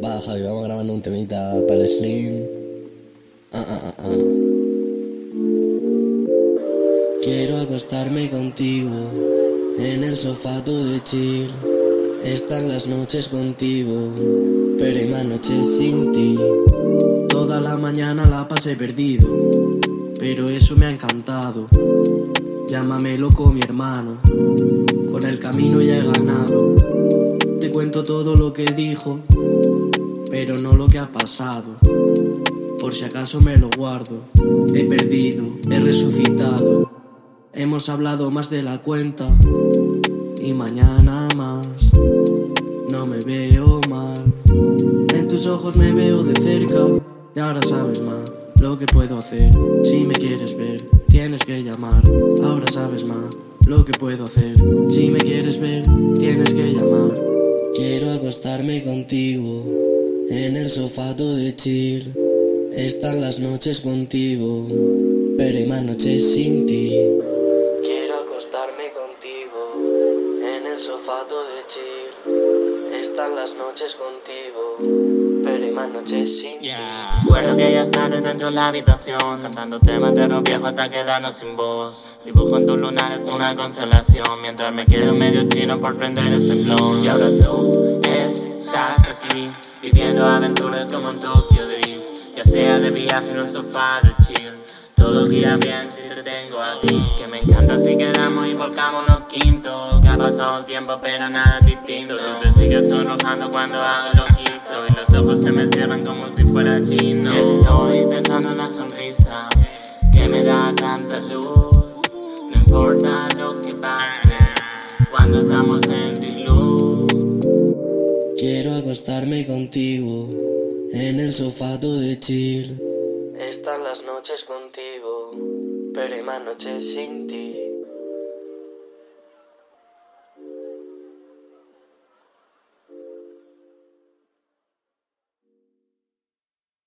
Baja y vamos grabando un temita para el Slim. Ah, ah, ah. Quiero acostarme contigo en el sofá de chill. Están las noches contigo, pero hay más noches sin ti. Toda la mañana la pasé perdido, pero eso me ha encantado. Llámame loco mi hermano, con el camino ya he ganado. Te cuento todo lo que dijo, pero no lo que ha pasado. Por si acaso me lo guardo. He perdido, he resucitado. Hemos hablado más de la cuenta y mañana más. No me veo mal. En tus ojos me veo de cerca y ahora sabes más lo que puedo hacer. Si me quieres ver, tienes que llamar. Ahora sabes más lo que puedo hacer. Si me quieres ver, tienes que llamar. Quiero acostarme contigo en el sofá de chill. Están las noches contigo, pero hay más noches sin ti. Quiero acostarme contigo en el sofá de chill. Están las noches contigo, pero hay más noches sin ti. Recuerdo que ya tarde dentro de la habitación Cantando temas de rock viejo hasta quedarnos sin voz Dibujo en tus lunares una constelación Mientras me quedo medio chino por prender ese blog Y ahora tú estás aquí Viviendo aventuras como en Tokyo Drift Ya sea de viaje en un sofá de chill. Todo gira bien si te tengo aquí Que me encanta si quedamos y volcamos los quintos. Que ha pasado el tiempo pero nada es distinto. Te sigues sonrojando cuando hago lo quito Y los ojos se me cierran como si fuera chino. Estoy pensando en la sonrisa Que me da tanta luz. No importa lo que pase Cuando estamos en acostarme contigo en el sofá de chill. Están las noches contigo, pero hay más noches sin ti.